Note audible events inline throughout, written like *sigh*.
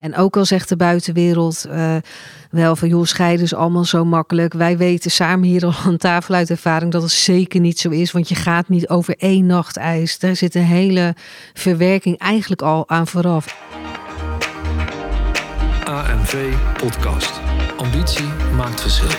En ook al zegt de buitenwereld uh, wel van joh, scheiden is allemaal zo makkelijk. Wij weten samen hier al aan tafel uit ervaring dat het zeker niet zo is. Want je gaat niet over één nacht ijs. Daar zit een hele verwerking eigenlijk al aan vooraf. AMV Podcast. Ambitie maakt verschil.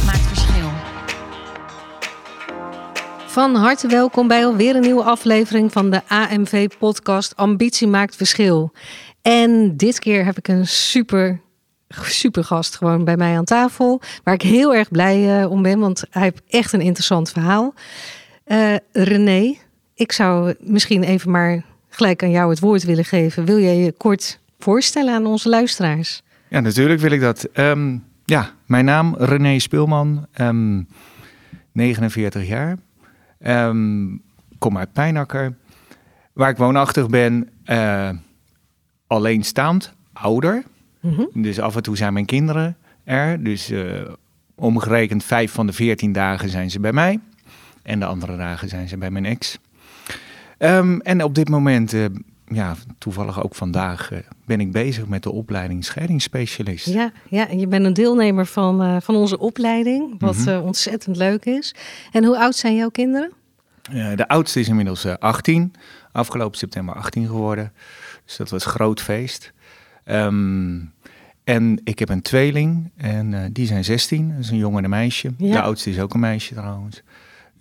Van harte welkom bij alweer een nieuwe aflevering van de AMV podcast Ambitie maakt verschil. En dit keer heb ik een super, super gast gewoon bij mij aan tafel. Waar ik heel erg blij uh, om ben, want hij heeft echt een interessant verhaal. Uh, René, ik zou misschien even maar gelijk aan jou het woord willen geven. Wil jij je kort voorstellen aan onze luisteraars? Ja, natuurlijk wil ik dat. Um, ja, mijn naam René Speelman, um, 49 jaar. Um, kom uit Pijnakker. Waar ik woonachtig ben, uh, alleenstaand, ouder. Mm -hmm. Dus af en toe zijn mijn kinderen er. Dus uh, omgerekend vijf van de veertien dagen zijn ze bij mij. En de andere dagen zijn ze bij mijn ex. Um, en op dit moment, uh, ja, toevallig ook vandaag, uh, ben ik bezig met de opleiding scheidingsspecialist. Ja, ja je bent een deelnemer van, uh, van onze opleiding, wat mm -hmm. ontzettend leuk is. En hoe oud zijn jouw kinderen? de oudste is inmiddels 18, afgelopen september 18 geworden. Dus dat was groot feest. Um, en ik heb een tweeling en die zijn 16. Dat is een jongen en een meisje. Ja. De oudste is ook een meisje trouwens.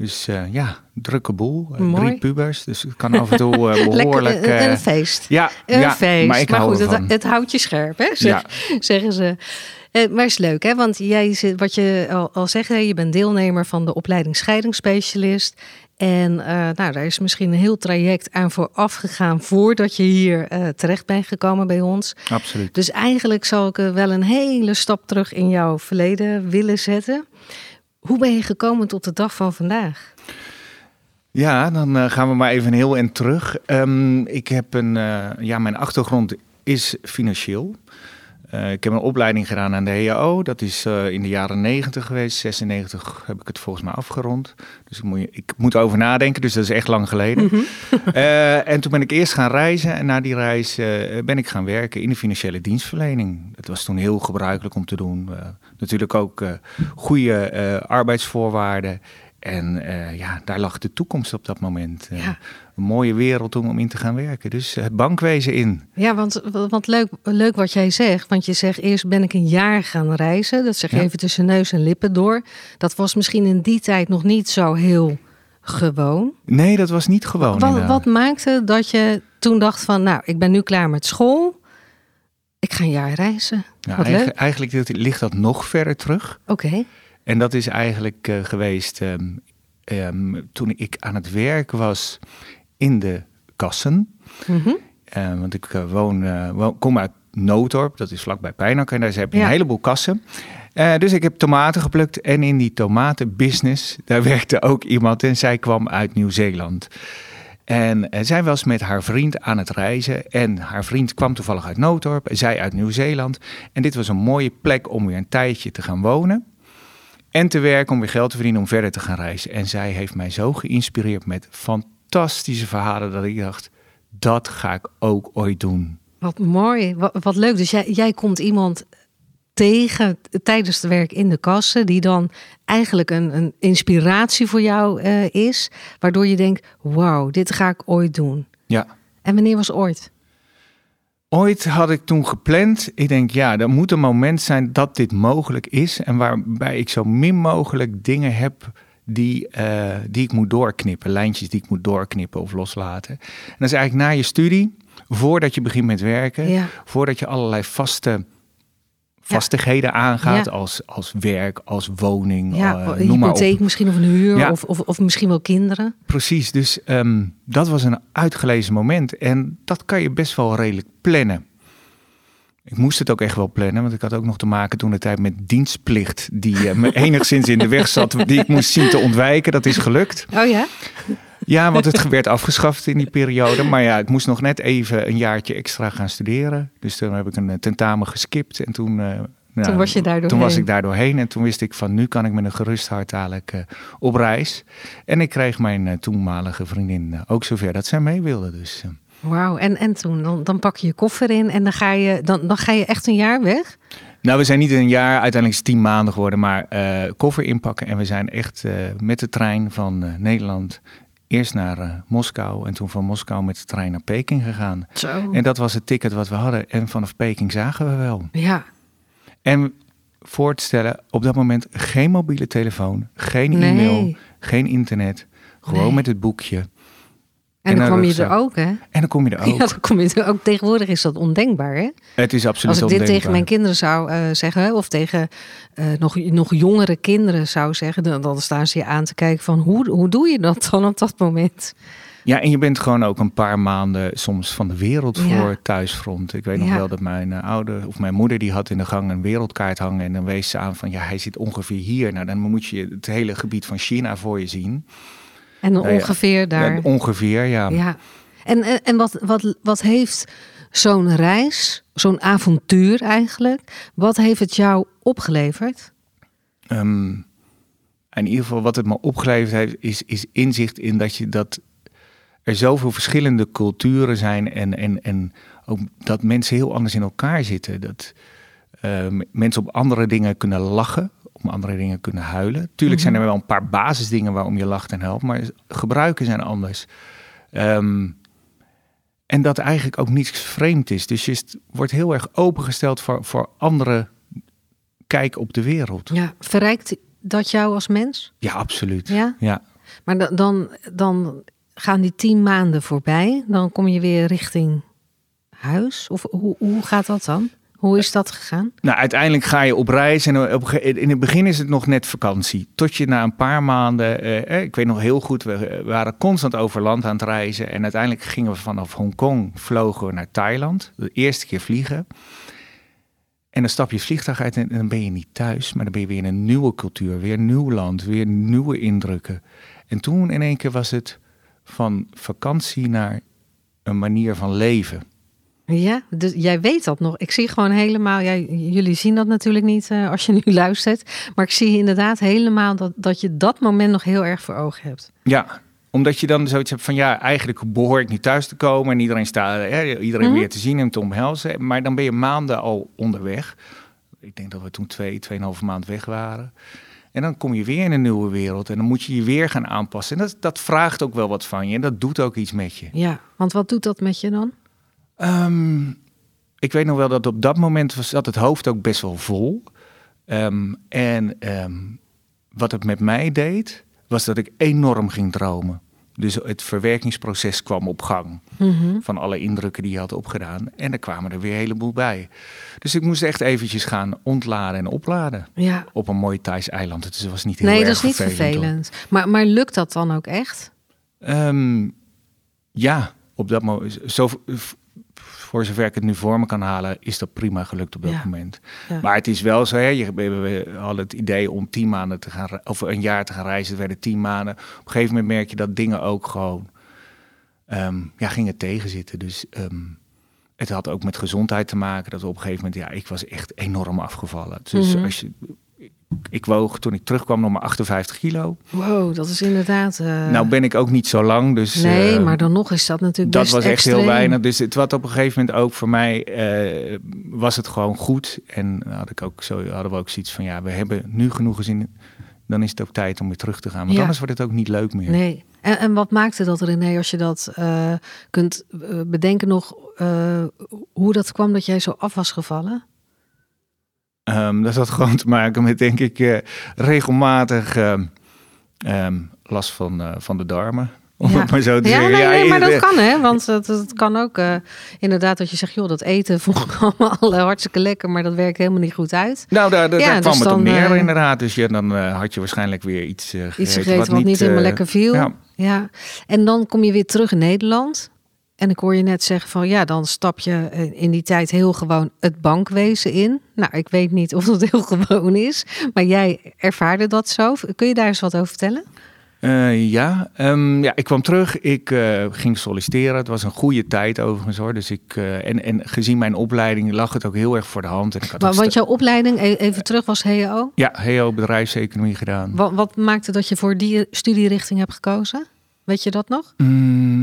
Dus uh, ja, drukke boel. Uh, drie pubers. Dus het kan af en toe *laughs* behoorlijk... Lekker, een feest. Ja, een ja, feest. Maar, ik maar hou goed, ervan. het, het, houdt je scherp, hè? Zeg, ja. *laughs* zeggen ze. maar is leuk, hè? Want jij zit, wat je al, al zegt, je bent deelnemer van de opleiding scheidingsspecialist. En nou, daar is misschien een heel traject aan vooraf gegaan voordat je hier terecht bent gekomen bij ons. Absoluut. Dus eigenlijk zou ik wel een hele stap terug in jouw verleden willen zetten. Hoe ben je gekomen tot de dag van vandaag? Ja, dan gaan we maar even heel en terug. Um, ik heb een, ja, mijn achtergrond is financieel. Uh, ik heb een opleiding gedaan aan de HAO. Dat is uh, in de jaren 90 geweest. 96 heb ik het volgens mij afgerond. Dus ik moet, ik moet over nadenken. Dus dat is echt lang geleden. Mm -hmm. uh, en toen ben ik eerst gaan reizen. En na die reis ben ik gaan werken in de financiële dienstverlening. Dat was toen heel gebruikelijk om te doen. natuurlijk ook goede arbeidsvoorwaarden. En ja, daar lag de toekomst op dat moment. Ja. Een mooie wereld om, om in te gaan werken. Dus het bankwezen in. Ja, want, want leuk, leuk wat jij zegt. Want je zegt eerst ben ik een jaar gaan reizen. Dat zeg je ja. even tussen neus en lippen door. Dat was misschien in die tijd nog niet zo heel gewoon. Nee, dat was niet gewoon. Wat, wat maakte dat je toen dacht van... nou, ik ben nu klaar met school. Ik ga een jaar reizen. Nou, eigenlijk, eigenlijk ligt dat nog verder terug. Oké. Okay. En dat is eigenlijk uh, geweest um, um, toen ik aan het werk was in de kassen. Mm -hmm. uh, want ik uh, woon, woon, kom uit Noodorp, dat is vlakbij Pijnakker. En daar heb je ja. een heleboel kassen. dus ik heb tomaten geplukt. En in die tomatenbusiness, daar *laughs* werkte ook iemand. En zij kwam uit Nieuw-Zeeland. En zij was met haar vriend aan het reizen. En haar vriend kwam toevallig uit Noodorp. Zij uit Nieuw-Zeeland. En dit was een mooie plek om weer een tijdje te gaan wonen. En te werken om weer geld te verdienen om verder te gaan reizen. En zij heeft mij zo geïnspireerd met fantastische verhalen dat ik dacht, dat ga ik ook ooit doen. Wat mooi, wat, wat leuk. Dus jij, jij komt iemand tegen tijdens het werk in de kassen, die dan eigenlijk een, een inspiratie voor jou uh, is, waardoor je denkt, wauw, dit ga ik ooit doen. Ja. En wanneer was ooit? Ooit had ik toen gepland, ik denk ja, er moet een moment zijn dat dit mogelijk is en waarbij ik zo min mogelijk dingen heb die, uh, die ik moet doorknippen, lijntjes die ik moet doorknippen of loslaten. En dat is eigenlijk na je studie, voordat je begint met werken, ja. voordat je allerlei vaste vastigheden ja. aangaat ja. als, als werk, als woning, ja, uh, noem hypotheek misschien of een huur ja. of, of, of misschien wel kinderen. Precies, dus um, dat was een uitgelezen moment en dat kan je best wel redelijk plannen. Ik moest het ook echt wel plannen, want ik had ook nog te maken toen de tijd met dienstplicht, die eh, me *laughs* enigszins in de weg zat, die ik moest zien te ontwijken. Dat is gelukt. Oh ja? Ja, want het werd afgeschaft in die periode. Maar ja, ik moest nog net even een jaartje extra gaan studeren. Dus toen heb ik een eh, tentamen geskipt en toen... eh, nou, Toen was je daar Toen was ik daar doorheen en toen wist ik van nu kan ik met een gerust hart dadelijk eh, op reis. En ik kreeg mijn toenmalige vriendin ook zover dat zij mee wilde. Dus Wauw. En, en toen, dan, dan pak je je koffer in en dan ga, je, dan, dan ga je echt een jaar weg? Nou, we zijn niet een jaar, uiteindelijk is het tien maanden geworden, maar eh, koffer inpakken. En we zijn echt eh, met de trein van eh, Nederland eerst naar Moskou en toen van Moskou met de trein naar Peking gegaan. Zo. En dat was het ticket wat we hadden. En vanaf Peking zagen we wel. Ja. En voor te stellen, op dat moment geen mobiele telefoon, geen Nee. e-mail, geen internet. Gewoon Nee. met het boekje. En, En dan kwam je er ook, hè? En dan kom je er *laughs* ook. Ja, dan kom je er ook. Tegenwoordig is dat ondenkbaar, hè? Het is absoluut Als ik dit tegen ondenkbaar. mijn kinderen zou eh, zeggen, of tegen eh, nog, nog jongere kinderen zou zeggen, dan, dan staan ze je aan te kijken van hoe, hoe doe je dat dan op dat moment? Ja, en je bent gewoon ook een paar maanden soms van de wereld Ja. voor thuisfront. Ik weet nog Ja. wel dat mijn eh, ouder of mijn moeder die had in de gang een wereldkaart hangen en dan wees ze aan van ja, hij zit ongeveer hier. Nou, dan moet je het hele gebied van China voor je zien. En Nou ongeveer daar. Ja, ongeveer, ja. Ja. En, en, en wat, wat, wat heeft zo'n reis, zo'n avontuur eigenlijk, wat heeft het jou opgeleverd? Ehm, in ieder geval wat het me opgeleverd heeft, is, is inzicht in dat je dat er zoveel verschillende culturen zijn en, en, en ook dat mensen heel anders in elkaar zitten. Dat ehm, mensen op andere dingen kunnen lachen, om andere dingen kunnen huilen. Tuurlijk zijn er wel een paar basisdingen waarom je lacht en helpt, maar gebruiken zijn anders. Ehm, en dat eigenlijk ook niets vreemd is. Dus je wordt heel erg opengesteld voor, voor andere kijk op de wereld. Ja, verrijkt dat jou als mens? Ja, absoluut. Ja? ja. Maar da- dan, dan gaan die tien maanden voorbij, dan kom je weer richting huis? Of hoe, hoe gaat dat dan? Hoe is dat gegaan? Nou, uiteindelijk ga je op reis en op, een ge- in het begin is het nog net vakantie. Tot je na een paar maanden, eh, eh, ik weet nog heel goed, we, we waren constant over land aan het reizen. En uiteindelijk gingen we vanaf Hongkong, vlogen we naar Thailand. De eerste keer vliegen. En dan stap je vliegtuig uit en dan ben je niet thuis, maar dan ben je weer in een nieuwe cultuur, weer nieuw land, weer nieuwe indrukken. En toen in één keer was het van vakantie naar een manier van leven. Ja, dus jij weet dat nog. Ik zie gewoon helemaal, ja, jullie zien dat natuurlijk niet eh, als je nu *laughs* luistert, maar ik zie inderdaad helemaal dat, dat je dat moment nog heel erg voor ogen hebt. Ja, omdat je dan zoiets hebt van ja, eigenlijk behoor ik niet thuis te komen en iedereen staat, hè, iedereen Mhm. weer te zien en te omhelzen. Maar dan ben je maanden al onderweg. Ik denk dat we toen twee, tweeënhalve maand weg waren. En dan kom je weer in een nieuwe wereld en dan moet je je weer gaan aanpassen. En dat, dat vraagt ook wel wat van je en dat doet ook iets met je. Ja, want wat doet dat met je dan? Ehm, ik weet nog wel dat op dat moment was, zat het hoofd ook best wel vol. Ehm, en ehm, wat het met mij deed, was dat ik enorm ging dromen. Dus het verwerkingsproces kwam op gang Mhm. van alle indrukken die je had opgedaan. En er kwamen er weer een heleboel bij. Dus ik moest echt eventjes gaan ontladen en opladen Ja, op een mooi Thais eiland. Dus het was niet heel nee, erg dat is niet vervelend, hoor. Maar, maar lukt dat dan ook echt? Ja, op dat moment. Zo, voor zover ik het nu voor me kan halen, is dat prima gelukt op dat Ja. moment. Ja. Maar het is wel zo, hè, je, we, hadden het idee om tien maanden te gaan, of een jaar te gaan reizen. Het werden tien maanden. Op een gegeven moment merk je dat dingen ook gewoon ehm, ja, gingen tegenzitten. Dus ehm, het had ook met gezondheid te maken. Dat we op een gegeven moment, ja, ik was echt enorm afgevallen. Dus Mhm. als je, ik woog toen ik terugkwam nog maar 58 kilo. Wow, dat is inderdaad. eh, nou ben ik ook niet zo lang, dus... nee, eh, maar dan nog is dat natuurlijk dat best was echt extreem. heel weinig. Dus het was op een gegeven moment ook voor mij, eh, was het gewoon goed. En had ik ook zo, hadden we ook zoiets van, ja, we hebben nu genoeg gezien. Dan is het ook tijd om weer terug te gaan. Want Ja. anders wordt het ook niet leuk meer. Nee. En, en wat maakte dat René, als je dat kunt bedenken nog, hoe dat kwam dat jij zo af was gevallen? Ehm, dat had gewoon te maken met, denk ik, eh, regelmatig ehm, ehm, last van, eh, van de darmen. Om Ja. het maar zo te Ja, zeggen. nee, nee, maar dat kan hè, want het, het kan ook eh, inderdaad dat je zegt, joh, dat eten *laughs* ik allemaal hartstikke lekker, maar dat werkt helemaal niet goed uit. Nou, daar, daar, Ja, daar kwam dus het dan, neer eh, inderdaad. Dus ja, dan had je waarschijnlijk weer iets gegeten. Iets gegeten wat, niet helemaal lekker viel. ja. Ja. En dan kom je weer terug in Nederland. En ik hoor je net zeggen van ja, dan stap je eh, in die tijd heel gewoon het bankwezen in. Nou, ik weet niet of dat heel *laughs* gewoon is, maar jij ervaarde dat zo. Kun je daar eens wat over vertellen? Uh, ja. Um, ja, ik kwam terug. Ik uh, ging solliciteren. Het was een goede tijd overigens hoor. Dus ik, uh, en, en gezien mijn opleiding lag het ook heel erg voor de hand. En ik had maar, want jouw opleiding, e-, even terug, was HEO? Ja, HEO bedrijfseconomie gedaan. Wat, wat maakte dat je voor die studierichting hebt gekozen? Weet je dat nog? Mm,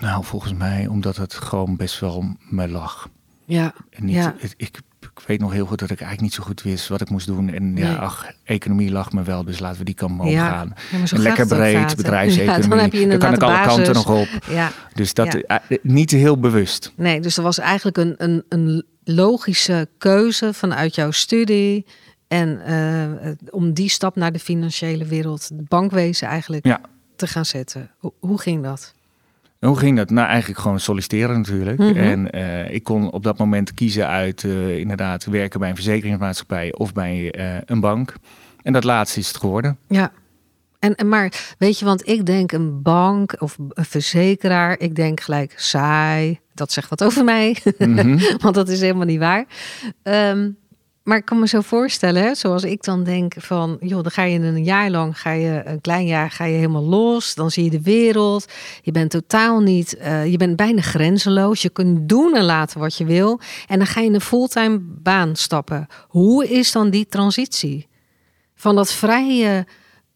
nou, volgens mij omdat het gewoon best wel me lag. Ja. En niet, ja. Het, ik, ik weet nog heel goed dat ik eigenlijk niet zo goed wist wat ik moest doen. En ja, ach, economie lag me wel, dus laten we die kant maar Ja. opgaan. Ja, lekker breed, bedrijfseconomie. Ja, dan heb je Daar kan ik alle de kanten basis. nog op. Ja. Dus dat eh, niet heel bewust. Nee, dus er was eigenlijk een, een, een logische keuze vanuit jouw studie. En eh, om die stap naar de financiële wereld, het bankwezen eigenlijk, te gaan zetten. Hoe, hoe ging dat? En Hoe ging dat? Nou, eigenlijk gewoon solliciteren natuurlijk. Mhm. En eh, ik kon op dat moment kiezen uit eh, inderdaad werken bij een verzekeringsmaatschappij of bij eh, een bank. En dat laatste is het geworden. Ja. En, en maar weet je, want ik denk een bank of een verzekeraar, ik denk gelijk saai. Dat zegt wat over mij, Mhm. *laughs* want dat is helemaal niet waar. Ehm, maar ik kan me zo voorstellen, zoals ik dan denk van, joh, dan ga je een jaar lang, ga je een klein jaar, ga je helemaal los. Dan zie je de wereld. Je bent totaal niet, eh, je bent bijna grenzeloos. Je kunt doen en laten wat je wil. En dan ga je in een fulltime baan stappen. Hoe is dan die transitie? Van dat vrije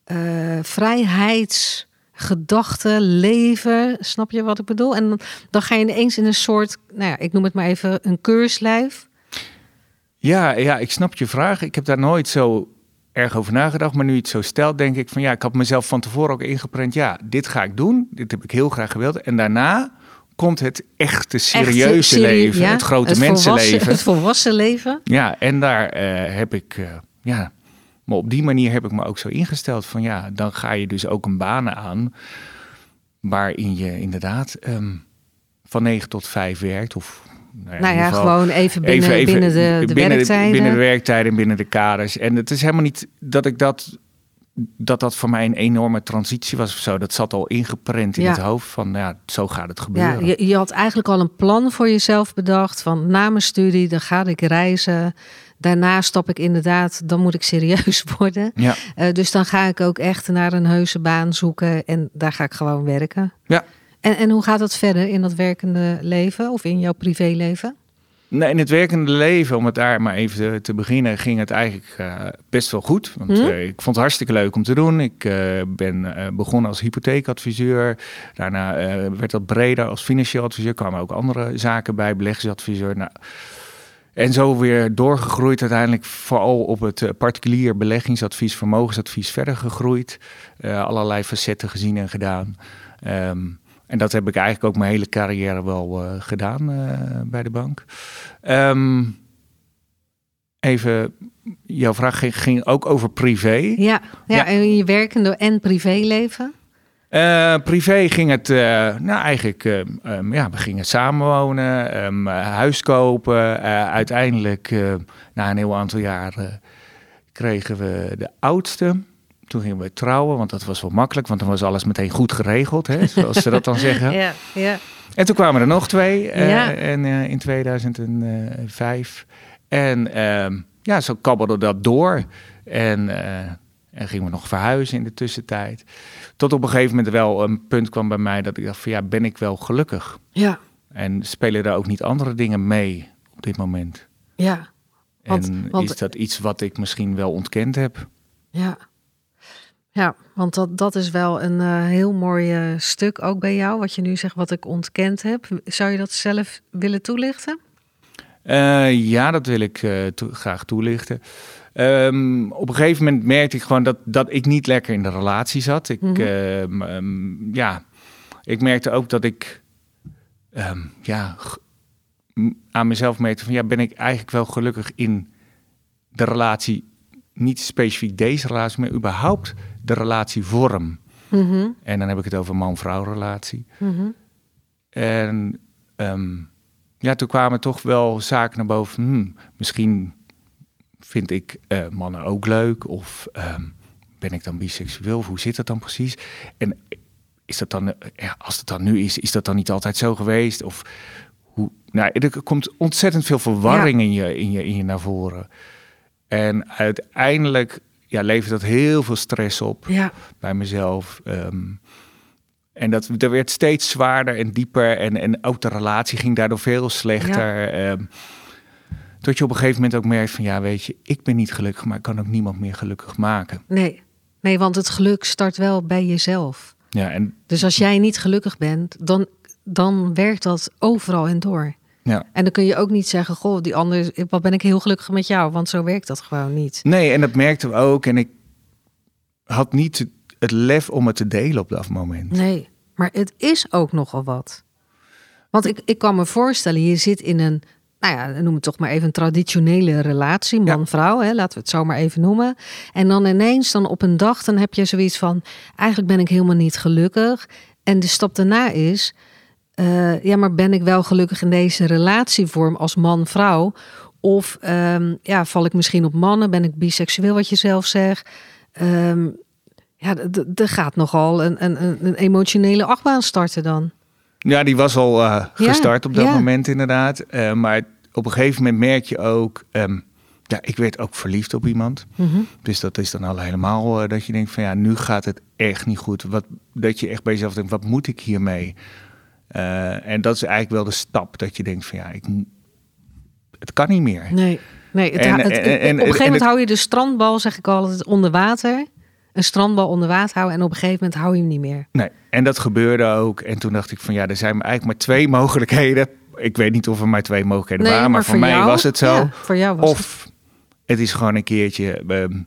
eh vrijheidsgedachte, leven, snap je wat ik bedoel? En dan ga je ineens in een soort, nou ja, ik noem het maar even een keurslijf. Ja, ja, ik snap je vraag. Ik heb daar nooit zo erg over nagedacht. Maar nu je het zo stelt, denk ik van ja, ik had mezelf van tevoren ook ingeprent. Ja, dit ga ik doen. Dit heb ik heel graag gewild. En daarna komt het echte serieuze serie- leven. ja, het grote mensenleven. Het volwassen leven. Ja, en daar eh, heb ik, eh, ja, maar op die manier heb ik me ook zo ingesteld van ja, dan ga je dus ook een baan aan waarin je inderdaad ehm, van 9 tot 5 werkt. Of nou ja, Nou ja, gewoon even binnen, binnen de, de binnen werktijden. binnen de werktijden en binnen de kaders. En het is helemaal niet dat ik dat, dat dat voor mij een enorme transitie was of zo. Dat zat al ingeprent in Ja. het hoofd van ja, zo gaat het ja, gebeuren. je, je had eigenlijk al een plan voor jezelf bedacht. Van na mijn studie, dan ga ik reizen. Daarna stap ik inderdaad, dan moet ik serieus *laughs* worden. ja. Eh, dus dan ga ik ook echt naar een heuse baan zoeken. En daar ga ik gewoon werken. ja. En, en hoe gaat dat verder in dat werkende leven of in jouw privéleven? Nee, in het werkende leven, om het daar maar even te, te beginnen, ging het eigenlijk eh, best wel goed. Want Hm? eh, ik vond het hartstikke leuk om te doen. Ik eh, ben begonnen als hypotheekadviseur. Daarna werd dat breder als financieel adviseur. kwamen ook andere zaken bij, beleggingsadviseur. Nou, en zo weer doorgegroeid uiteindelijk vooral op het particulier beleggingsadvies, vermogensadvies verder gegroeid. Allerlei facetten gezien en gedaan. Ehm, en dat heb ik eigenlijk ook mijn hele carrière wel eh, gedaan eh, bij de bank. Ehm, even, jouw vraag ging, ging ook over privé. Ja, ja, Ja. en je werkende en privéleven. Eh, privé ging het, nou eigenlijk, ehm, ja, we gingen samenwonen, eh, huis kopen. Uiteindelijk, na een heel aantal jaar, eh, kregen we de oudste. Toen gingen we trouwen, want dat was wel makkelijk, want dan was alles meteen goed geregeld, hè, zoals ze dat dan *laughs* zeggen. Ja, ja. En toen kwamen er nog twee eh, Ja. en, eh, in 2005. En ehm, ja, zo kabbelde dat door. En, eh, en gingen we nog verhuizen in de tussentijd. Tot op een gegeven moment wel een punt kwam bij mij dat ik dacht van ja, ben ik wel gelukkig? ja, En spelen daar ook niet andere dingen mee op dit moment? ja, Want- en want- is dat iets wat ik misschien wel ontkend heb? ja. Ja, want dat, dat is wel een eh, heel mooi eh, stuk ook bij jou, wat je nu zegt, wat ik ontkend heb. Zou je dat zelf willen toelichten? Eh, ja, dat wil ik graag toelichten. Ehm, op een gegeven moment merkte ik gewoon dat, dat ik niet lekker in de relatie zat. Ik, Mhm. ehm, ehm, ja, ik merkte ook dat ik ja, aan mezelf merkte van ja, ben ik eigenlijk wel gelukkig in de relatie, niet specifiek deze relatie, maar überhaupt de relatievorm. Mhm, En dan heb ik het over man-vrouw relatie. mhm. En ehm, ja, toen kwamen toch wel zaken naar boven. Hmm, misschien vind ik eh, mannen ook leuk. Of ehm, ben ik dan biseksueel? Of hoe zit dat dan precies? En is dat dan, eh, ja, als het dan nu is, is dat dan niet altijd zo geweest? Of hoe, nou, er komt ontzettend veel verwarring in, je, in, je, in je naar voren. En uiteindelijk ja, levert dat heel veel stress op Ja. bij mezelf. Ehm, en dat, dat werd steeds zwaarder en dieper. En, en ook de relatie ging daardoor veel slechter. Ehm, tot je op een gegeven moment ook merkt van... ja, weet je, ik ben niet gelukkig... maar ik kan ook niemand meer gelukkig maken. Nee. nee, want het geluk start wel bij jezelf. Ja, en, Dus als jij niet gelukkig bent, dan, dan werkt dat overal en door. Ja. En dan kun je ook niet zeggen, goh, die ander, wat ben ik heel gelukkig met jou, want zo werkt dat gewoon niet. Nee, en dat merkten we ook. En ik had niet het lef om het te delen op dat moment. Nee, maar het is ook nogal wat. Want ik, ik kan me voorstellen, je zit in een, nou ja, noem het toch maar even een traditionele relatie, man-vrouw, hè, laten we het zo maar even noemen. En dan ineens, dan op een dag, dan heb je zoiets van, eigenlijk ben ik helemaal niet gelukkig. En de stap daarna is, eh, ja, maar ben ik wel gelukkig in deze relatievorm als man-vrouw? Of ehm, ja, val ik misschien op mannen? Ben ik biseksueel, wat je zelf zegt? Ehm, ja, er gaat nogal een, een, een- emotionele achtbaan starten dan. Ja, die was al eh, gestart op dat ja. moment inderdaad. Eh, maar op een gegeven moment merk je ook... ehm, ja, ik werd ook verliefd op iemand. Mhm. Dus dat is dan al helemaal dat je denkt van ja, nu gaat het echt niet goed. Wat, dat je echt bij jezelf denkt, wat moet ik hiermee? Eh, en dat is eigenlijk wel de stap dat je denkt van ja, ik, het kan niet meer. Nee, nee het, En- het- en- het- en- op een en gegeven moment hou je de strandbal, zeg ik altijd, onder water. Een strandbal onder water houden en op een gegeven moment hou je hem niet meer. Nee, en dat gebeurde ook. En toen dacht ik van ja, er zijn eigenlijk maar twee mogelijkheden. Ik weet niet of er maar twee mogelijkheden Nee, waren, maar, voor, mij jou- was het zo. Ja, voor jou was of het is gewoon een keertje ehm,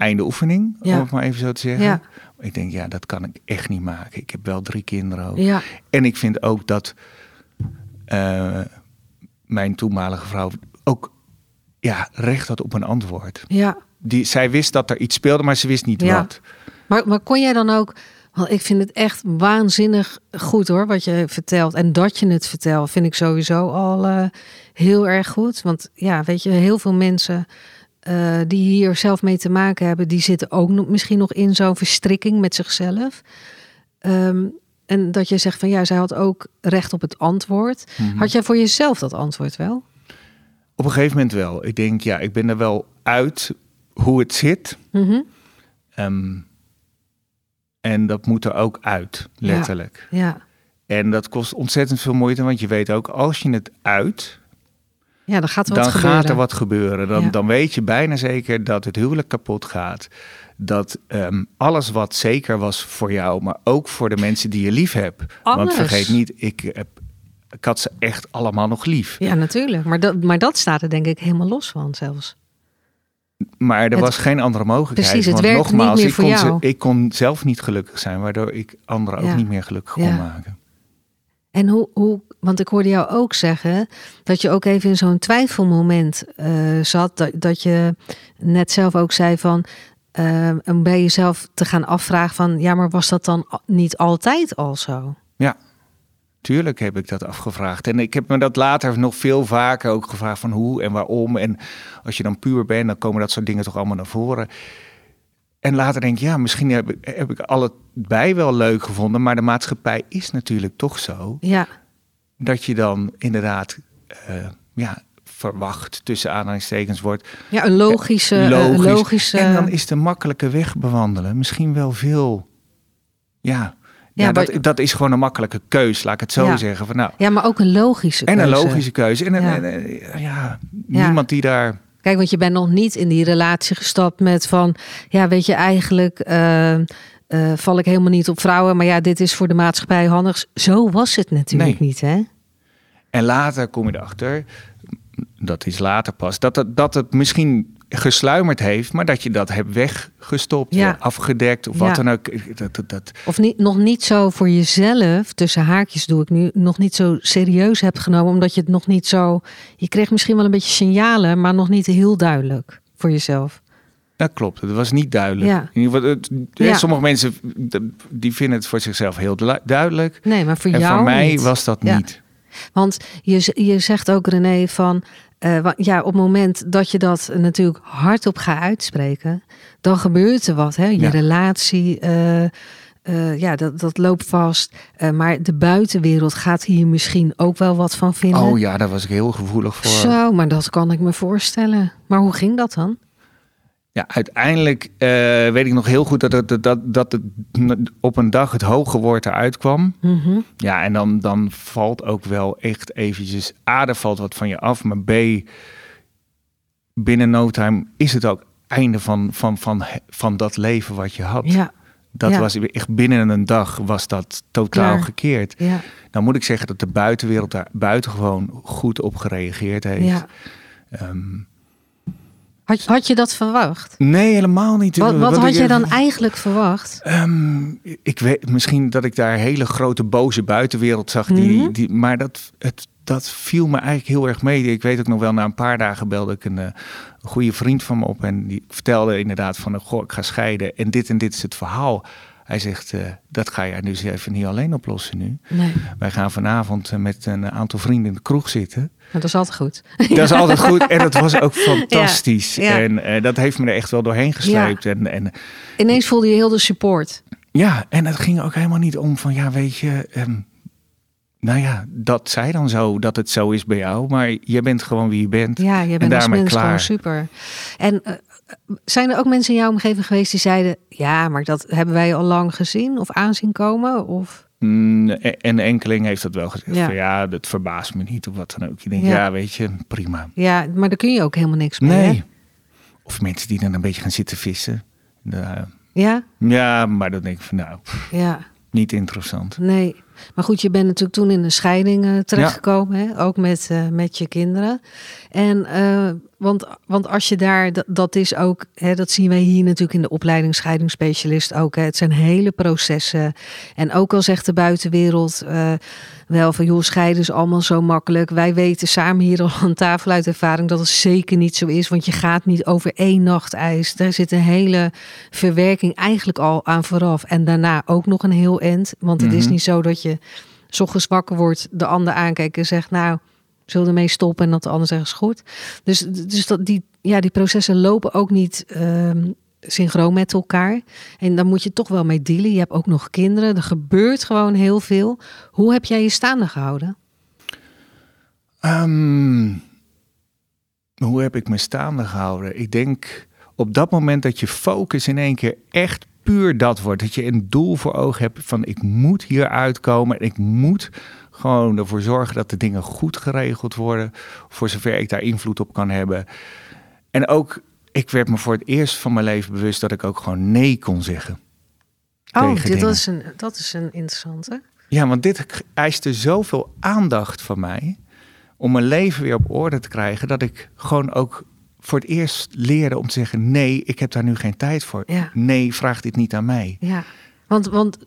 einde oefening, Ja. om het maar even zo te zeggen. Ja. Ik denk, ja, dat kan ik echt niet maken. Ik heb wel drie kinderen ook. Ja, En ik vind ook dat eh, mijn toenmalige vrouw ook ja, recht had op een antwoord. ja. Die, zij wist dat er iets speelde, maar ze wist niet wat. Maar, maar kon jij dan ook... Want ik vind het echt waanzinnig goed hoor, wat je vertelt. En dat je het vertelt, vind ik sowieso al eh, heel erg goed. Want ja, weet je, heel veel mensen eh, die hier zelf mee te maken hebben... die zitten ook nog, misschien nog in zo'n verstrikking met zichzelf. Ehm, en dat je zegt van ja, zij had ook recht op het antwoord. Mhm. Had jij voor jezelf dat antwoord wel? Op een gegeven moment wel. Ik denk, ja, ik ben er wel uit hoe het zit. Mhm. Ehm, en dat moet er ook uit, letterlijk. Ja. En dat kost ontzettend veel moeite, want je weet ook, als je het uit, ja, dan gaat er wat dan gebeuren. gaat er wat gebeuren. Dan, Ja. dan weet je bijna zeker dat het huwelijk kapot gaat. Dat ehm, alles wat zeker was voor jou, maar ook voor de mensen die je lief hebt. Want vergeet niet, ik, heb, ik had ze echt allemaal nog lief. Ja, natuurlijk. Maar dat, maar dat staat er denk ik helemaal los van zelfs. Maar er Het- was geen andere mogelijkheid. Precies, het want werkt niet nogmaals, meer ik voor kon, ze- ik kon zelf niet gelukkig zijn, waardoor ik anderen Ja. ook niet meer gelukkig Ja. kon maken. En hoe, want ik hoorde jou ook zeggen dat je ook even in zo'n twijfelmoment eh, zat. Dat, dat je net zelf ook zei van. eh, om bij jezelf te gaan afvragen van. Ja, maar was dat dan niet altijd al zo? Tuurlijk heb ik dat afgevraagd. En ik heb me dat later nog veel vaker ook gevraagd van hoe en waarom. En als je dan puur bent, dan komen dat soort dingen toch allemaal naar voren. En later denk ik, ja, misschien heb ik, heb ik allebei wel leuk gevonden. Maar de maatschappij is natuurlijk toch zo Ja, dat je dan inderdaad eh, ja, verwacht, tussen aanhalingstekens wordt. ja een logische. eh, logisch. logische En dan is de makkelijke weg bewandelen misschien wel veel. Ja, ja, Ja, dat, dat is gewoon een makkelijke keus, laat ik het zo Ja. zeggen. Van, nou, ja, maar ook een logische. en een keuze. logische keuze. En, een- Ja. en, en- ja, niemand die daar. Kijk, want je bent nog niet in die relatie gestapt met van, ja, weet je, eigenlijk eh, eh, val ik helemaal niet op vrouwen, maar ja, dit is voor de maatschappij handig. Zo was het natuurlijk Nee. niet, hè? En later kom je erachter, dat is later pas, dat het, dat het misschien gesluimerd heeft, maar dat je dat hebt weggestopt, Ja. afgedekt of Ja. wat dan ook. Dat, dat, dat, Of niet, nog niet zo voor jezelf, tussen haakjes doe ik nu, nog niet zo serieus hebt genomen, omdat je het nog niet zo. Je kreeg misschien wel een beetje signalen, maar nog niet heel duidelijk voor jezelf. dat klopt, het was niet duidelijk. Ja. In ieder geval, het- Ja. Sommige mensen die vinden het voor zichzelf heel du- duidelijk. Nee, maar voor En jou. voor mij niet. was dat niet. Want je, je zegt ook, René, van eh, ja, op het moment dat je dat natuurlijk hardop gaat uitspreken, dan gebeurt er wat. Hè? Je Ja. relatie, eh, eh, ja, dat, dat loopt vast. Maar de buitenwereld gaat hier misschien ook wel wat van vinden. Oh ja, daar was ik heel gevoelig voor. Zo, maar dat kan ik me voorstellen. Maar hoe ging dat dan? Ja, uiteindelijk eh, weet ik nog heel goed dat het, dat, dat, het op een dag het hoge woord eruit kwam. Mhm. Ja, en dan, dan valt ook wel echt eventjes... A, er valt wat van je af, maar B, binnen no time is het ook einde van, van, van, van dat leven wat je had. Ja, Dat ja. was echt binnen een dag was dat totaal Klaar. gekeerd. ja, Nou moet ik zeggen dat de buitenwereld daar buitengewoon goed op gereageerd heeft. ja. Ehm, Had, had je dat verwacht? nee, helemaal niet. Wat, wat Want had jij dan eigenlijk verwacht? Ehm, ik weet misschien dat ik daar hele grote boze buitenwereld zag. Die, Mhm. die, maar dat, het, dat viel me eigenlijk heel erg mee. Ik weet ook nog wel, na een paar dagen belde ik een, eh, een goede vriend van me op. En die vertelde inderdaad van, eh, goh, ik ga scheiden. En dit en dit is het verhaal. Hij zegt, eh, dat ga jij nu eens even niet alleen oplossen nu. Nee, Wij gaan vanavond eh, met een aantal vrienden in de kroeg zitten. maar dat is altijd goed. *laughs* Dat is altijd goed. En dat was ook *laughs* fantastisch. Ja, ja. En eh, dat heeft me er echt wel doorheen gesleept. En, en Ineens voelde je heel de support. Ja, en het ging ook helemaal niet om van, ja, weet je, ehm, nou ja, dat zij dan zo, dat het zo is bij jou, maar je bent gewoon wie je bent. Ja, je en bent als daarmee mens klaar. gewoon super. En zijn er ook mensen in jouw omgeving geweest die zeiden... ja, maar dat hebben wij al lang gezien of aanzien komen? Of... Mm, en en enkeling heeft dat wel gezegd, Ja. van ja, dat verbaast me niet of wat dan ook. Je denkt, Ja. ja, weet je, prima. Ja, maar daar kun je ook helemaal niks mee. Nee. hè? Of mensen die dan een beetje gaan zitten vissen. Nou, Ja, ja, maar dan denk ik van, nou, ja, niet interessant. nee. Maar goed, je bent natuurlijk toen in een scheiding eh, terechtgekomen. Hè? Ook met, eh, met je kinderen. En, eh, want, want als je daar, dat, dat is ook, hè, dat zien wij hier natuurlijk in de opleiding scheidingsspecialist ook. Hè? Het zijn hele processen. En ook al zegt de buitenwereld eh, wel van, joh, scheiden is allemaal zo makkelijk. Wij weten samen hier al aan tafel uit ervaring dat het zeker niet zo is. Want je gaat niet over één nacht ijs. Daar zit een hele verwerking eigenlijk al aan vooraf. En daarna ook nog een heel eind. Want het is Mhm. niet zo dat je 's ochtends wakker wordt, de ander aankijkt en zegt, nou, zullen ermee stoppen en dat de zegt is goed. Dus, dus dat die, ja, die processen lopen ook niet ehm, synchroon met elkaar. En dan moet je toch wel mee dealen. Je hebt ook nog kinderen. Er gebeurt gewoon heel veel. Hoe heb jij je staande gehouden? Ehm, hoe heb ik me staande gehouden? Ik denk op dat moment dat je focus in één keer echt puur dat wordt. Dat je een doel voor ogen hebt van ik moet hier uitkomen. En ik moet gewoon ervoor zorgen dat de dingen goed geregeld worden. Voor zover ik daar invloed op kan hebben. En ook, ik werd me voor het eerst van mijn leven bewust dat ik ook gewoon nee kon zeggen. Oh, dit dingen. is, een, dat is een interessante. Ja, want dit eiste zoveel aandacht van mij om mijn leven weer op orde te krijgen, dat ik gewoon ook voor het eerst leerde om te zeggen: nee, ik heb daar nu geen tijd voor. Ja. Nee, vraag dit niet aan mij. Ja, want, want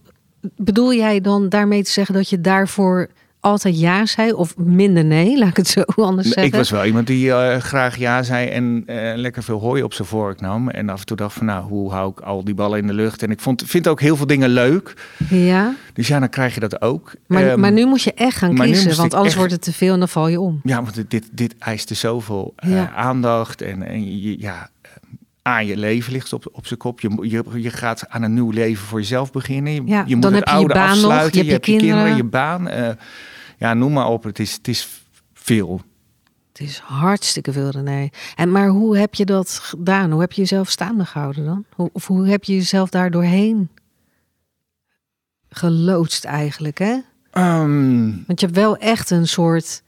bedoel jij dan daarmee te zeggen dat je daarvoor altijd ja zei of minder nee? Laat ik het zo *laughs* anders zeggen. Ik was wel iemand die eh, graag ja zei en eh, lekker veel hooi op zijn vork nam. En af en toe dacht van, nou, hoe hou ik al die ballen in de lucht? En ik vond, vind ook heel veel dingen leuk. Ja, Dus ja, dan krijg je dat ook. maar, Ehm, maar nu moet je echt gaan kiezen, want anders echt- wordt het te veel en dan val je om. Ja, want dit- dit, eiste zoveel eh, aandacht. En, en je, ja, aan je leven ligt op, op zijn kop. Je, je, je gaat aan een nieuw leven voor jezelf beginnen. Je, Ja, je moet dan het heb je je oude baan nog, je afsluiten. hebt je hebt je kinderen, kinderen. je baan. Ja, noem maar op. Het is, het is veel. Het is hartstikke veel, René. En, maar hoe heb je dat gedaan? Hoe heb je jezelf staande gehouden dan? Hoe, of hoe heb je jezelf daar doorheen geloodst eigenlijk, hè? Ehm, Want je hebt wel echt een soort.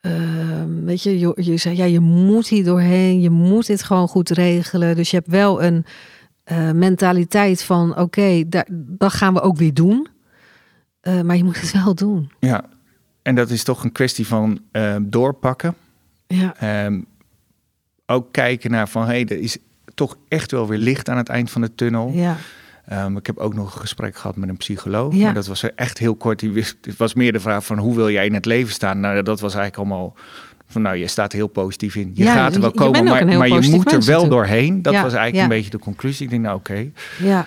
ehm, weet je, je, je zei ja, je moet hier doorheen, je moet dit gewoon goed regelen. Dus je hebt wel een eh, mentaliteit van: oké, daar dat gaan we ook weer doen. Eh, maar je moet het wel doen. ja, en dat is toch een kwestie van eh, doorpakken. Ja, Ehm, ook kijken naar van, hé, hey, er is toch echt wel weer licht aan het eind van de tunnel. ja, Ehm, ik heb ook nog een gesprek gehad met een psycholoog. Ja. Maar dat was echt heel kort. Die wist, het was meer de vraag van hoe wil jij in het leven staan? Nou, dat was eigenlijk allemaal van nou, je staat er heel positief in. Je Ja, gaat er wel je- komen, maar, je moet er wel natuurlijk. doorheen. Dat was eigenlijk een beetje de conclusie. Ik denk, nou oké, ja,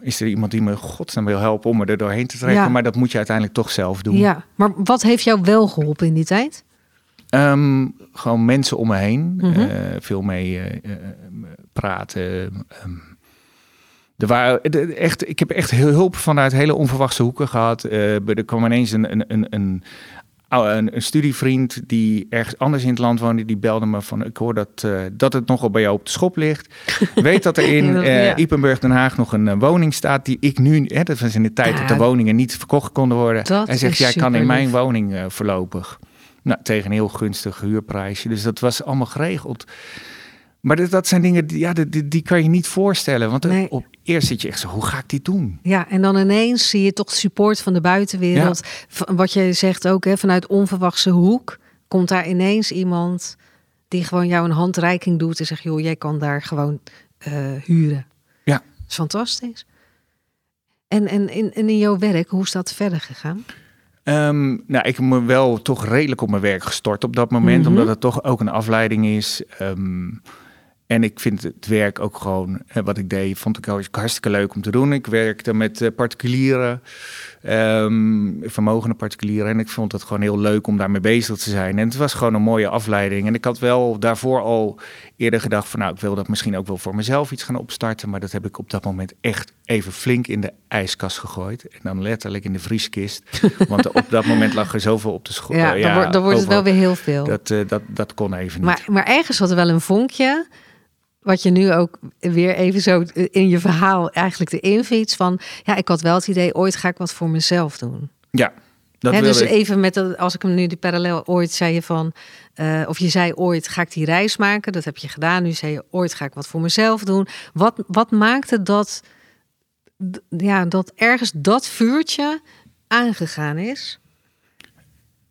is er iemand die me godsnaam wil helpen om me er doorheen te trekken? Ja. Maar dat moet je uiteindelijk toch zelf doen. ja. Maar wat heeft jou wel geholpen in die tijd? Ehm, gewoon mensen om me heen. Mhm. eh, veel mee eh, eh, praten. ehm. er waren de- echt, ik heb echt heel hulp vanuit hele onverwachte hoeken gehad. Eh, er kwam ineens een, een, een, een, een studievriend die ergens anders in het land woonde. Die belde me van, ik hoor dat, eh, dat het nogal bij jou op de schop ligt. *laughs* Weet dat er in ja. Ipenburg, Den Haag nog een eh, woning staat die ik nu... Hè, dat was in de tijd Ja, dat de woningen niet verkocht konden worden. Hij zegt, jij kan in mijn woning voorlopig. Nou, tegen een heel gunstig huurprijsje. Dus dat was allemaal geregeld. Maar dat, dat zijn dingen, die, ja, die, die- die kan je niet voorstellen. Want Nee. op eerst zit je echt zo, hoe ga ik dit doen? Ja, en dan ineens zie je toch support van de buitenwereld. Wat je zegt ook, hè, vanuit onverwachte hoek komt daar ineens iemand die gewoon jou een handreiking doet en zegt, joh, jij kan daar gewoon eh, huren. Ja. Dat is fantastisch. En, en in jouw werk, hoe is dat verder gegaan? Ehm, nou, ik heb me wel toch redelijk op mijn werk gestort op dat moment, Mhm. omdat het toch ook een afleiding is. Ehm, en ik vind het werk ook gewoon, wat ik deed, vond ik hartstikke leuk om te doen. Ik werkte met eh, particulieren, ehm, vermogende particulieren. En ik vond het gewoon heel leuk om daarmee bezig te zijn. En het was gewoon een mooie afleiding. En ik had wel daarvoor al eerder gedacht van, nou, ik wil dat misschien ook wel voor mezelf iets gaan opstarten. Maar dat heb ik op dat moment echt even flink in de ijskast gegooid. En dan letterlijk in de vrieskist. *laughs* Want op dat moment lag er zoveel op de school. Ja, dan, wordt- dan wordt het wel weer heel veel. Dat, eh, dat, dat kon even niet. Maar, maar ergens had er wel een vonkje. Wat je nu ook weer even zo in je verhaal eigenlijk erin fietst. Van ja, ik had wel het idee, ooit ga ik wat voor mezelf doen. ja, dat wilde dus ik. even met dat, als ik hem nu die parallel ooit zei je van, eh, of je zei ooit ga ik die reis maken, dat heb je gedaan. Nu zei je ooit ga ik wat voor mezelf doen. Wat, wat maakte dat, ja, dat ergens dat vuurtje aangegaan is?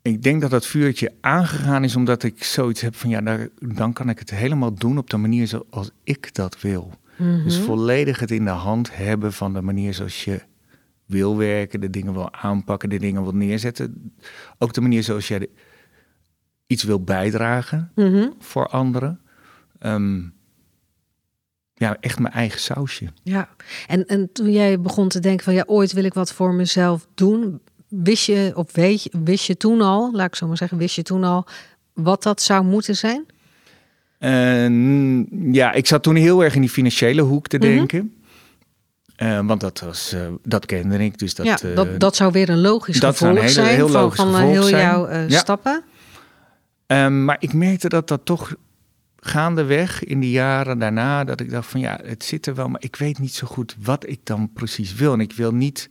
Ik denk dat dat vuurtje aangegaan is omdat ik zoiets heb van ja, daar, dan kan ik het helemaal doen op de manier zoals ik dat wil. Dus Mhm. volledig het in de hand hebben van de manier zoals je wil werken, de dingen wil aanpakken, de dingen wil neerzetten. Ook de manier zoals jij iets wil bijdragen Mhm. voor anderen. Ehm, ja, echt mijn eigen sausje. Ja, en, en toen jij begon te denken van ja, ooit wil ik wat voor mezelf doen, wist je of weet wist je toen al, laat ik zo maar zeggen, wist je toen al wat dat zou moeten zijn? Ja, ik zat toen heel erg in die financiële hoek te Mhm. denken. Eh, want dat, was, eh, dat kende ik. Dus dat, ja, eh, dat, dat zou weer een logisch dat zou gevolg hele- zijn heel van, heel zijn. jouw Ja. stappen. Ehm, maar ik merkte dat dat toch gaandeweg in die jaren daarna, dat ik dacht van ja, het zit er wel, maar ik weet niet zo goed wat ik dan precies wil. En ik wil niet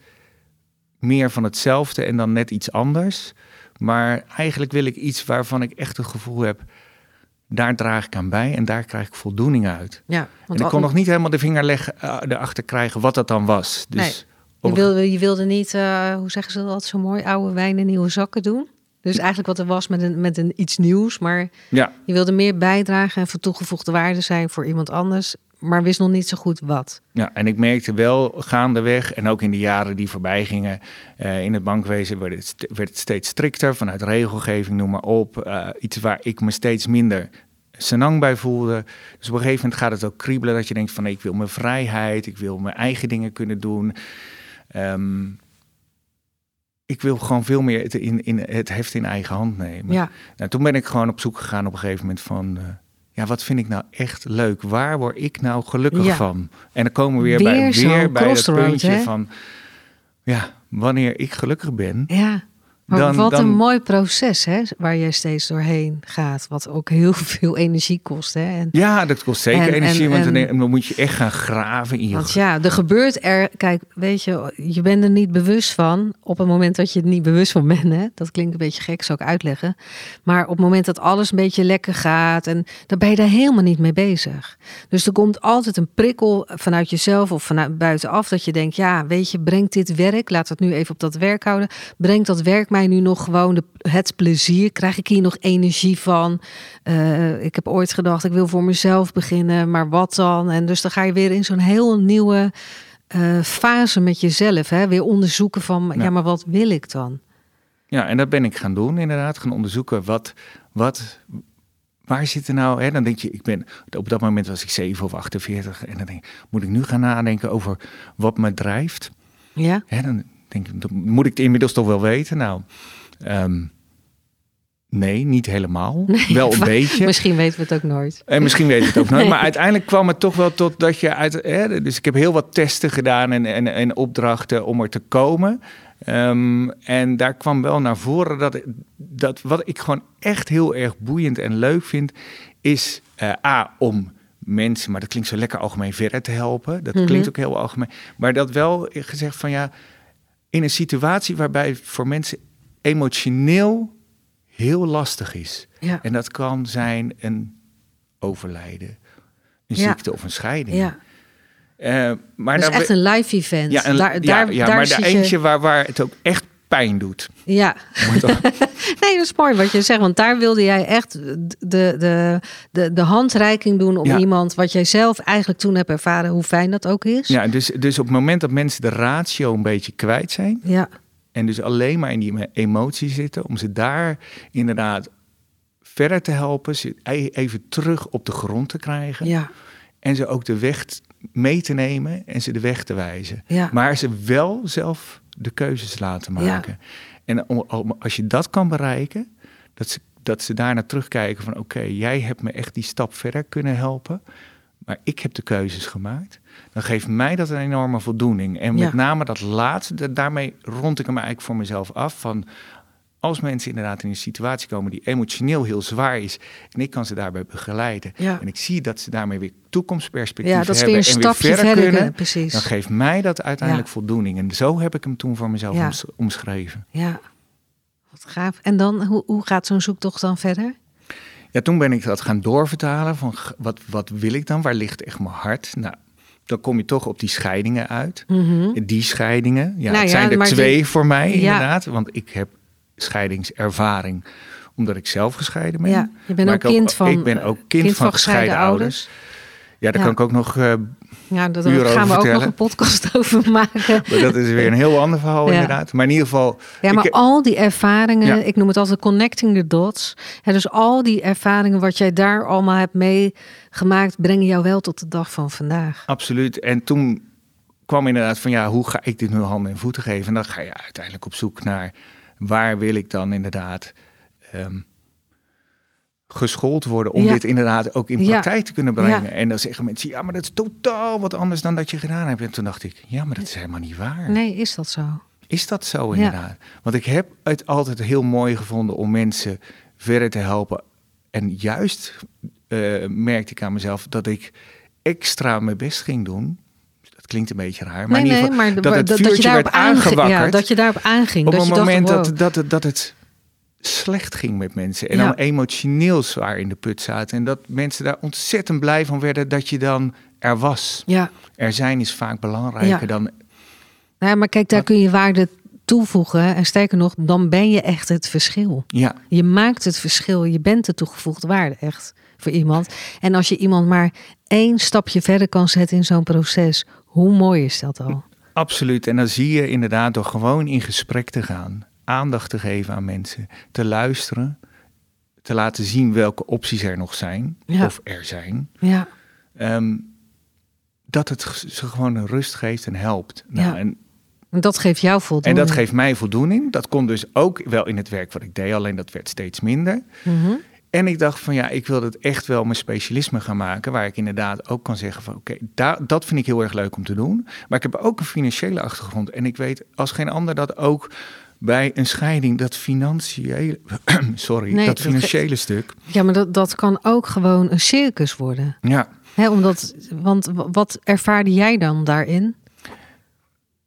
meer van hetzelfde en dan net iets anders. Maar eigenlijk wil ik iets waarvan ik echt het gevoel heb, daar draag ik aan bij en daar krijg ik voldoening uit. Ja, En want ik al- kon nog niet helemaal de vinger leggen, uh, erachter krijgen wat dat dan was. Dus Nee. je, wilde, je wilde niet, eh, hoe zeggen ze dat zo mooi, oude wijn in nieuwe zakken doen. Dus eigenlijk wat er was met een, met een iets nieuws, maar ja, je wilde meer bijdragen en van toegevoegde waarde zijn voor iemand anders, maar wist nog niet zo goed wat. Ja, en ik merkte wel gaandeweg en ook in de jaren die voorbij gingen eh, in het bankwezen werd het, st- werd het steeds strikter vanuit regelgeving, noem maar op. Eh, iets waar ik me steeds minder senang bij voelde. Dus op een gegeven moment gaat het ook kriebelen dat je denkt van ik wil mijn vrijheid, ik wil mijn eigen dingen kunnen doen. Ehm, ik wil gewoon veel meer het, in, in het heft in eigen hand nemen. Ja, Nou, toen ben ik gewoon op zoek gegaan op een gegeven moment van... eh, ja, wat vind ik nou echt leuk? Waar word ik nou gelukkig Ja. van? En dan komen we weer, Weer bij, weer bij crossroad, puntje hè? van... Ja, wanneer ik gelukkig ben... ja. Maar Dan- wat dan- een mooi proces, hè, waar je steeds doorheen gaat, wat ook heel *laughs* veel energie kost, hè. En, Ja, dat kost zeker En- energie, en- want dan, dan moet je echt gaan graven in je... Want ja, er gebeurt er. Kijk, weet je, je bent er niet bewust van. Op het moment dat je er niet bewust van bent, hè, dat klinkt een beetje gek, zou ik uitleggen. Maar op het moment dat alles een beetje lekker gaat, en dan ben je daar helemaal niet mee bezig. Dus er komt altijd een prikkel vanuit jezelf of vanuit buitenaf dat je denkt, ja, weet je, brengt dit werk, laat het nu even op dat werk houden, brengt dat werk mij nu nog gewoon de, het plezier? Krijg ik hier nog energie van? Eh, ik heb ooit gedacht, ik wil voor mezelf beginnen, maar wat dan? En dus dan ga je weer in zo'n heel nieuwe eh, fase met jezelf. Hè? Weer onderzoeken van, ja. Ja. maar wat wil ik dan? Ja, en dat ben ik gaan doen inderdaad. Gaan onderzoeken wat... wat Waar zit er nou, hè? dan denk je, ik ben, op dat moment was ik 7 of 48 en dan denk ik, moet ik nu gaan nadenken over wat me drijft? Ja, Hè, dan denk moet ik het inmiddels toch wel weten. Nou, ehm, Nee, niet helemaal. *laughs* wel een beetje. Misschien weten we het ook nooit. En misschien weet je het ook nooit. *laughs* Nee. Maar uiteindelijk kwam het toch wel tot dat je uit. Hè, dus ik heb heel wat testen gedaan en, en, en opdrachten om er te komen. Ehm, en daar kwam wel naar voren dat, dat wat ik gewoon echt heel erg boeiend en leuk vind, is eh, A, om mensen, maar dat klinkt zo lekker algemeen, verder te helpen. Dat Mhm. klinkt ook heel algemeen. Maar dat wel gezegd van ja, in een situatie waarbij het voor mensen emotioneel heel lastig is. Ja. En dat kan zijn een overlijden, een Ja. ziekte of een scheiding. Ja. Eh, maar Dat is daar- echt een live event. ja, een, daar, daar, ja, daar maar je- eentje waar, waar het ook echt pijn doet. Ja. *laughs* Nee, dat is mooi wat je zegt. Want daar wilde jij echt de, de, de, de handreiking doen om Ja. iemand... wat jij zelf eigenlijk toen hebt ervaren, hoe fijn dat ook is. ja, dus, dus op het moment dat mensen de ratio een beetje kwijt zijn... Ja, en dus alleen maar in die emotie zitten... om ze daar inderdaad verder te helpen... ze e- even terug op de grond te krijgen... ja, en ze ook de weg mee te nemen en ze de weg te wijzen. ja. Maar ze wel zelf de keuzes laten Ja. maken. En als je dat kan bereiken, dat ze, dat ze daarna terugkijken van oké, jij hebt me echt die stap verder kunnen helpen, maar ik heb de keuzes gemaakt, dan geeft mij dat een enorme voldoening. En met Ja. name dat laatste, da- daarmee rond ik hem eigenlijk voor mezelf af van als mensen inderdaad in een situatie komen die emotioneel heel zwaar is en ik kan ze daarbij begeleiden Ja. en ik zie dat ze daarmee weer toekomstperspectief ja dat hebben weer een en stapje weer verder, verder. kunnen, kunnen, precies. dan geeft mij dat uiteindelijk Ja. voldoening. En zo heb ik hem toen voor mezelf Ja. omschreven. Ja, wat gaaf. En dan, hoe, hoe gaat zo'n zoektocht dan verder? Ja, toen ben ik dat gaan doorvertalen van wat, wat wil ik dan? Waar ligt echt mijn hart? Nou, dan kom je toch op die scheidingen uit. Mhm. Die scheidingen, ja, Nou ja, zijn er twee die- voor mij Ja. inderdaad. Want ik heb scheidingservaring omdat ik zelf gescheiden ben. Ja, je bent Maar ook ik kind van, Ik ben ook kind, van gescheiden ouders. Ja, daar Ja. kan ik ook nog... eh, Ja, daar gaan we ook nog een podcast *laughs* over maken. maar dat is weer een heel ander verhaal Ja. inderdaad. Maar in ieder geval... Ja, maar ik- al die ervaringen, Ja. ik noem het altijd connecting the dots. Hè, dus al die ervaringen wat jij daar allemaal hebt meegemaakt, brengen jou wel tot de dag van vandaag. Absoluut. En toen kwam inderdaad van ja, hoe ga ik dit nu handen en voeten geven? En dan ga je uiteindelijk op zoek naar waar wil ik dan inderdaad ehm, geschoold worden om Ja. dit inderdaad ook in Ja. praktijk te kunnen brengen. Ja. En dan zeggen mensen, ja, maar dat is totaal wat anders dan dat je gedaan hebt. En toen dacht ik, ja, maar dat is helemaal niet waar. Nee, is dat zo? Is dat zo inderdaad? Want ik heb het altijd heel mooi gevonden om mensen verder te helpen. En juist eh, merkte ik aan mezelf dat ik extra mijn best ging doen. Klinkt een beetje raar, maar nee, in ieder nee, geval maar dat het dat, je daarop werd aangewakkerd. Ja, dat je daarop aanging. op dat het je dacht, moment wow. dat, dat, het, dat het slecht ging met mensen. En Ja. dan emotioneel zwaar in de put zaten. En dat mensen daar ontzettend blij van werden dat je dan er was. Ja, Er zijn is vaak belangrijker Ja. dan nou, ja, maar kijk, daar Wat? kun je waarde toevoegen. En sterker nog, dan ben je echt het verschil. ja, Je maakt het verschil. Je bent de toegevoegde waarde echt voor iemand. En als je iemand maar één stapje verder kan zetten in zo'n proces, hoe mooi is dat al? Absoluut. En dan zie je inderdaad door gewoon in gesprek te gaan, aandacht te geven aan mensen, te luisteren, te laten zien welke opties er nog zijn, Ja. of er zijn, Ja, ehm, dat het ze gewoon een rust geeft en helpt. Nou, Ja. en, en dat geeft jou en voldoening. dat geeft mij voldoening. Dat kon dus ook wel in het werk wat ik deed, alleen dat werd steeds minder. Mhm. En ik dacht van ja, ik wil het echt wel mijn specialisme gaan maken. Waar ik inderdaad ook kan zeggen van oké, daar dat vind ik heel erg leuk om te doen. Maar ik heb ook een financiële achtergrond. En ik weet als geen ander dat ook bij een scheiding dat financiële, *clears throat* sorry, Nee, dat dat financiële stuk. Ja, maar dat, dat kan ook gewoon een circus worden. Ja, Hè, omdat, want wat ervaarde jij dan daarin?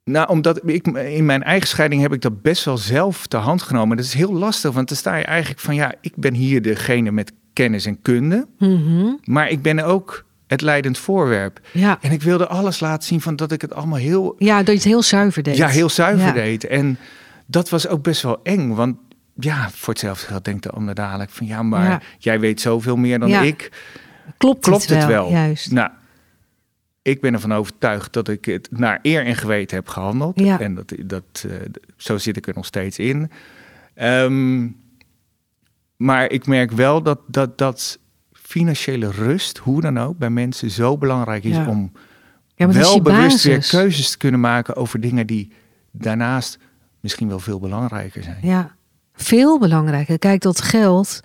Nou omdat ik in mijn eigen scheiding heb ik dat best wel zelf ter hand genomen. Dat is heel lastig, want dan sta je eigenlijk van ja, ik ben hier degene met kennis en kunde. Mhm. Maar ik ben ook het leidend voorwerp. Ja. En ik wilde alles laten zien van dat ik het allemaal heel ja, dat je het heel zuiver deed. Ja, heel zuiver Ja. deed. En dat was ook best wel eng. Want ja, voor hetzelfde geld denkt de ander dadelijk van... ja, maar Ja. jij weet zoveel meer dan ik. Klopt, Klopt het wel? Juist. Nou, ik ben ervan overtuigd dat ik het naar eer en geweten heb gehandeld. Ja. En dat, dat, eh, zo zit ik er nog steeds in. Ehm, maar ik merk wel dat, dat, dat financiële rust, hoe dan ook, bij mensen zo belangrijk is Ja. om ja, wel bewust weer keuzes te kunnen maken over dingen die daarnaast misschien wel veel belangrijker zijn. Ja. Veel belangrijker. Kijk, dat geld.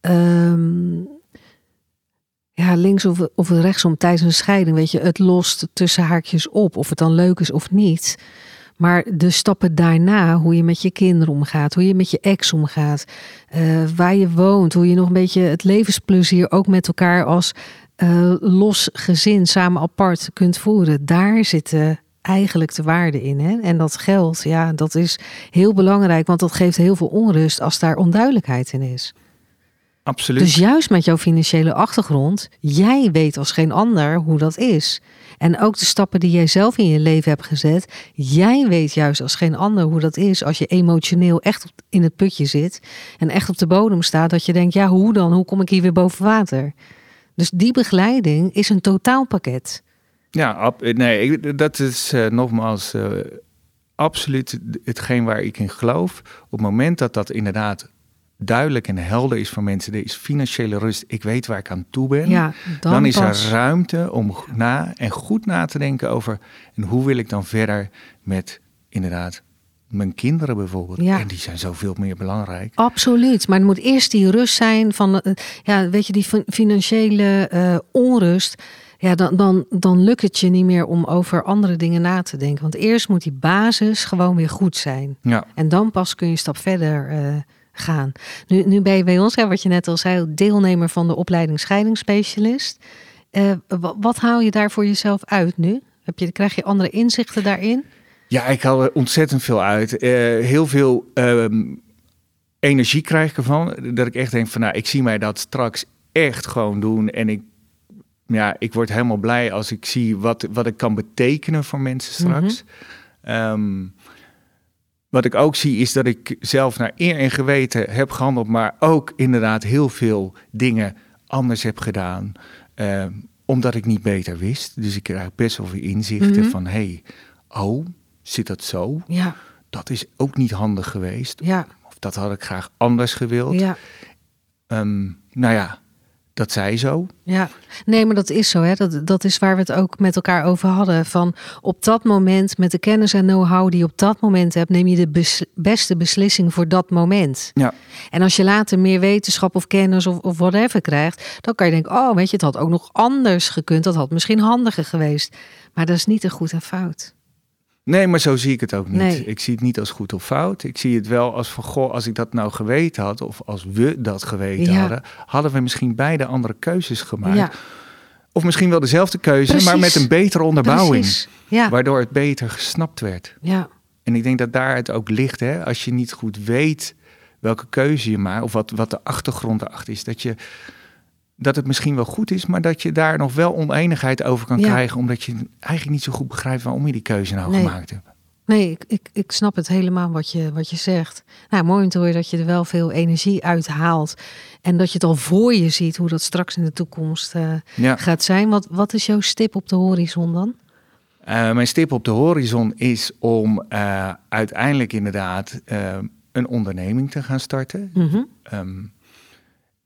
ehm, ja, links of, of rechtsom tijdens een scheiding, weet je, het lost tussen haakjes op. Of het dan leuk is of niet. Maar de stappen daarna, hoe je met je kinderen omgaat, hoe je met je ex omgaat, eh, waar je woont, hoe je nog een beetje het levensplezier ook met elkaar als eh, los gezin samen apart kunt voeren. Daar zitten eigenlijk de waarde in. Hè? En dat geld, ja, dat is heel belangrijk, want dat geeft heel veel onrust als daar onduidelijkheid in is. Absoluut. Dus juist met jouw financiële achtergrond, jij weet als geen ander hoe dat is. En ook de stappen die jij zelf in je leven hebt gezet, jij weet juist als geen ander hoe dat is als je emotioneel echt in het putje zit en echt op de bodem staat, dat je denkt, ja, hoe dan? Hoe kom ik hier weer boven water? Dus die begeleiding is een totaalpakket. Ja, nee, dat is eh, nogmaals eh, absoluut hetgeen waar ik in geloof. Op het moment dat dat inderdaad duidelijk en helder is voor mensen, er is financiële rust, ik weet waar ik aan toe ben. Ja, dan, dan, is pas. er ruimte om na en goed na te denken over en hoe wil ik dan verder met inderdaad mijn kinderen bijvoorbeeld. Ja. En die zijn zoveel meer belangrijk. Absoluut. Maar er moet eerst die rust zijn van, eh, ja, weet je, die fin- financiële eh, onrust. Ja, dan, dan, dan lukt het je niet meer om over andere dingen na te denken. Want eerst moet die basis gewoon weer goed zijn. Ja, En dan pas kun je een stap verder eh, gaan. Nu, nu ben je bij ons, hè, wat je net al zei, deelnemer van de opleiding scheidingsspecialist. Eh, wa- wat haal je daar voor jezelf uit nu? Heb je, krijg je andere inzichten daarin? ja ik haal er ontzettend veel uit. Eh, heel veel ehm, energie krijg ik ervan. Dat ik echt denk van nou, ik zie mij dat straks echt gewoon doen. En ik, ja, ik word helemaal blij als ik zie wat, wat ik kan betekenen voor mensen straks. Ehm, wat ik ook zie is dat ik zelf naar eer en geweten heb gehandeld, maar ook inderdaad heel veel dingen anders heb gedaan. ehm, omdat ik niet beter wist. Dus ik krijg best wel veel inzichten Mhm. van hey, oh, zit dat zo? Ja, Dat is ook niet handig geweest. ja, Of dat had ik graag anders gewild. ja. Ehm, nou ja, dat zij zo. Ja, nee, maar dat is zo. Hè? Dat, dat is waar we het ook met elkaar over hadden. Van op dat moment, met de kennis en know-how die je op dat moment hebt, neem je de bes- beste beslissing voor dat moment. Ja. En als je later meer wetenschap of kennis of, of whatever krijgt, dan kan je denken: oh, weet je, het had ook nog anders gekund. Dat had misschien handiger geweest. Maar dat is niet een goed en fout. Nee, maar zo zie ik het ook niet. Nee. Ik zie het niet als goed of fout. Ik zie het wel als van, goh, als ik dat nou geweten had, of als we dat geweten Ja. hadden, hadden we misschien beide andere keuzes gemaakt. Ja, Of misschien wel dezelfde keuze, maar met een betere onderbouwing. Ja, Waardoor het beter gesnapt werd. ja, En ik denk dat daar het ook ligt, hè? als je niet goed weet welke keuze je maakt, of wat, wat de achtergrond erachter is, dat, je, dat het misschien wel goed is, maar dat je daar nog wel oneenigheid over kan Ja. krijgen, omdat je eigenlijk niet zo goed begrijpt waarom je die keuze nou Nee. gemaakt hebt. Nee, ik, ik, ik snap het helemaal wat je, wat je zegt. Nou, mooi om te horen dat je er wel veel energie uit haalt. En dat je het al voor je ziet hoe dat straks in de toekomst eh, Ja. gaat zijn. Wat, wat is jouw stip op de horizon dan? Eh, mijn stip op de horizon is om eh, uiteindelijk inderdaad een onderneming te gaan starten. Ehm,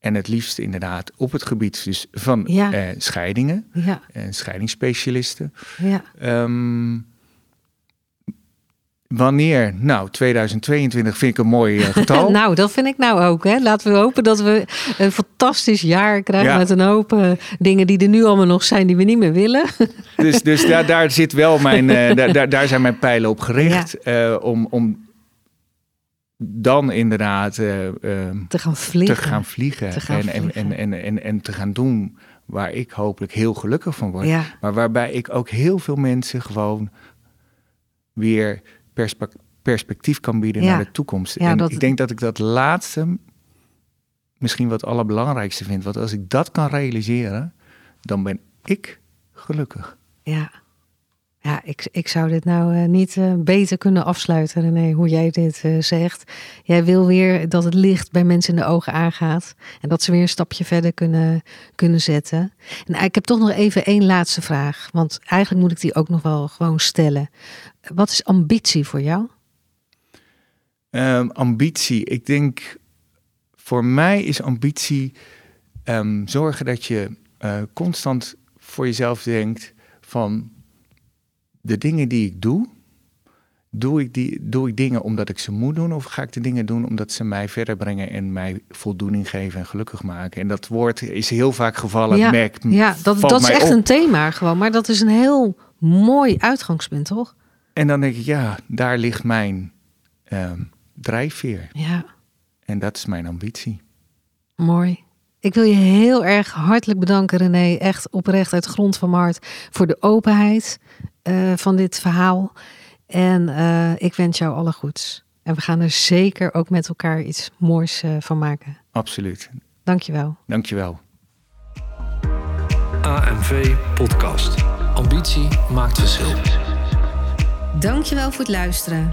en het liefst inderdaad op het gebied dus van Ja. eh, scheidingen Ja, en scheidingsspecialisten. ja. Ehm, wanneer? Nou, 2022 vind ik een mooi eh, getal. *laughs* nou, dat vind ik nou ook. Hè. Laten we hopen dat we een fantastisch jaar krijgen met een hoop eh, dingen die er nu allemaal nog zijn die we niet meer willen. Dus, dus daar, *laughs* daar zit wel mijn, eh, daar, daar, daar zijn mijn pijlen op gericht. eh, om, om dan inderdaad eh, ehm, Te gaan vliegen. te gaan vliegen. Te gaan en, en, vliegen. En, en, en, en te gaan doen waar ik hopelijk heel gelukkig van word. Ja, Maar waarbij ik ook heel veel mensen gewoon weer perspe- perspectief kan bieden Ja. naar de toekomst. Ja, en dat- ik denk dat ik dat laatste misschien wat het allerbelangrijkste vind. Want als ik dat kan realiseren, dan ben ik gelukkig. ja. Ja, ik, ik zou dit nou eh, niet eh, beter kunnen afsluiten, René, hoe jij dit eh, zegt. Jij wil weer dat het licht bij mensen in de ogen aangaat. En dat ze weer een stapje verder kunnen, kunnen zetten. En ik heb toch nog even één laatste vraag. Want eigenlijk moet ik die ook nog wel gewoon stellen. Wat is ambitie voor jou? Ehm, ambitie. Ik denk, voor mij is ambitie ehm, zorgen dat je constant voor jezelf denkt van de dingen die ik doe, doe ik, die, doe ik dingen omdat ik ze moet doen? Of ga ik de dingen doen omdat ze mij verder brengen en mij voldoening geven en gelukkig maken? En dat woord is heel vaak gevallen. Ja, merk, ja dat, dat is echt op. een thema gewoon. Maar dat is een heel mooi uitgangspunt, toch? En dan denk ik, ja, daar ligt mijn ehm, drijfveer. Ja, En dat is mijn ambitie. mooi. Ik wil je heel erg hartelijk bedanken, René. Echt oprecht uit de grond van mijn hart voor de openheid eh, van dit verhaal. En eh, ik wens jou alle goeds. En we gaan er zeker ook met elkaar iets moois eh, van maken. Absoluut. Dankjewel. Dankjewel. AMV Podcast. Ambitie maakt verschil. Dankjewel voor het luisteren.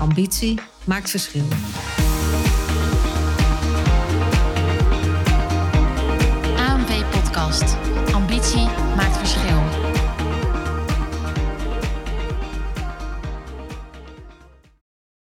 Ambitie maakt verschil. ANP Podcast.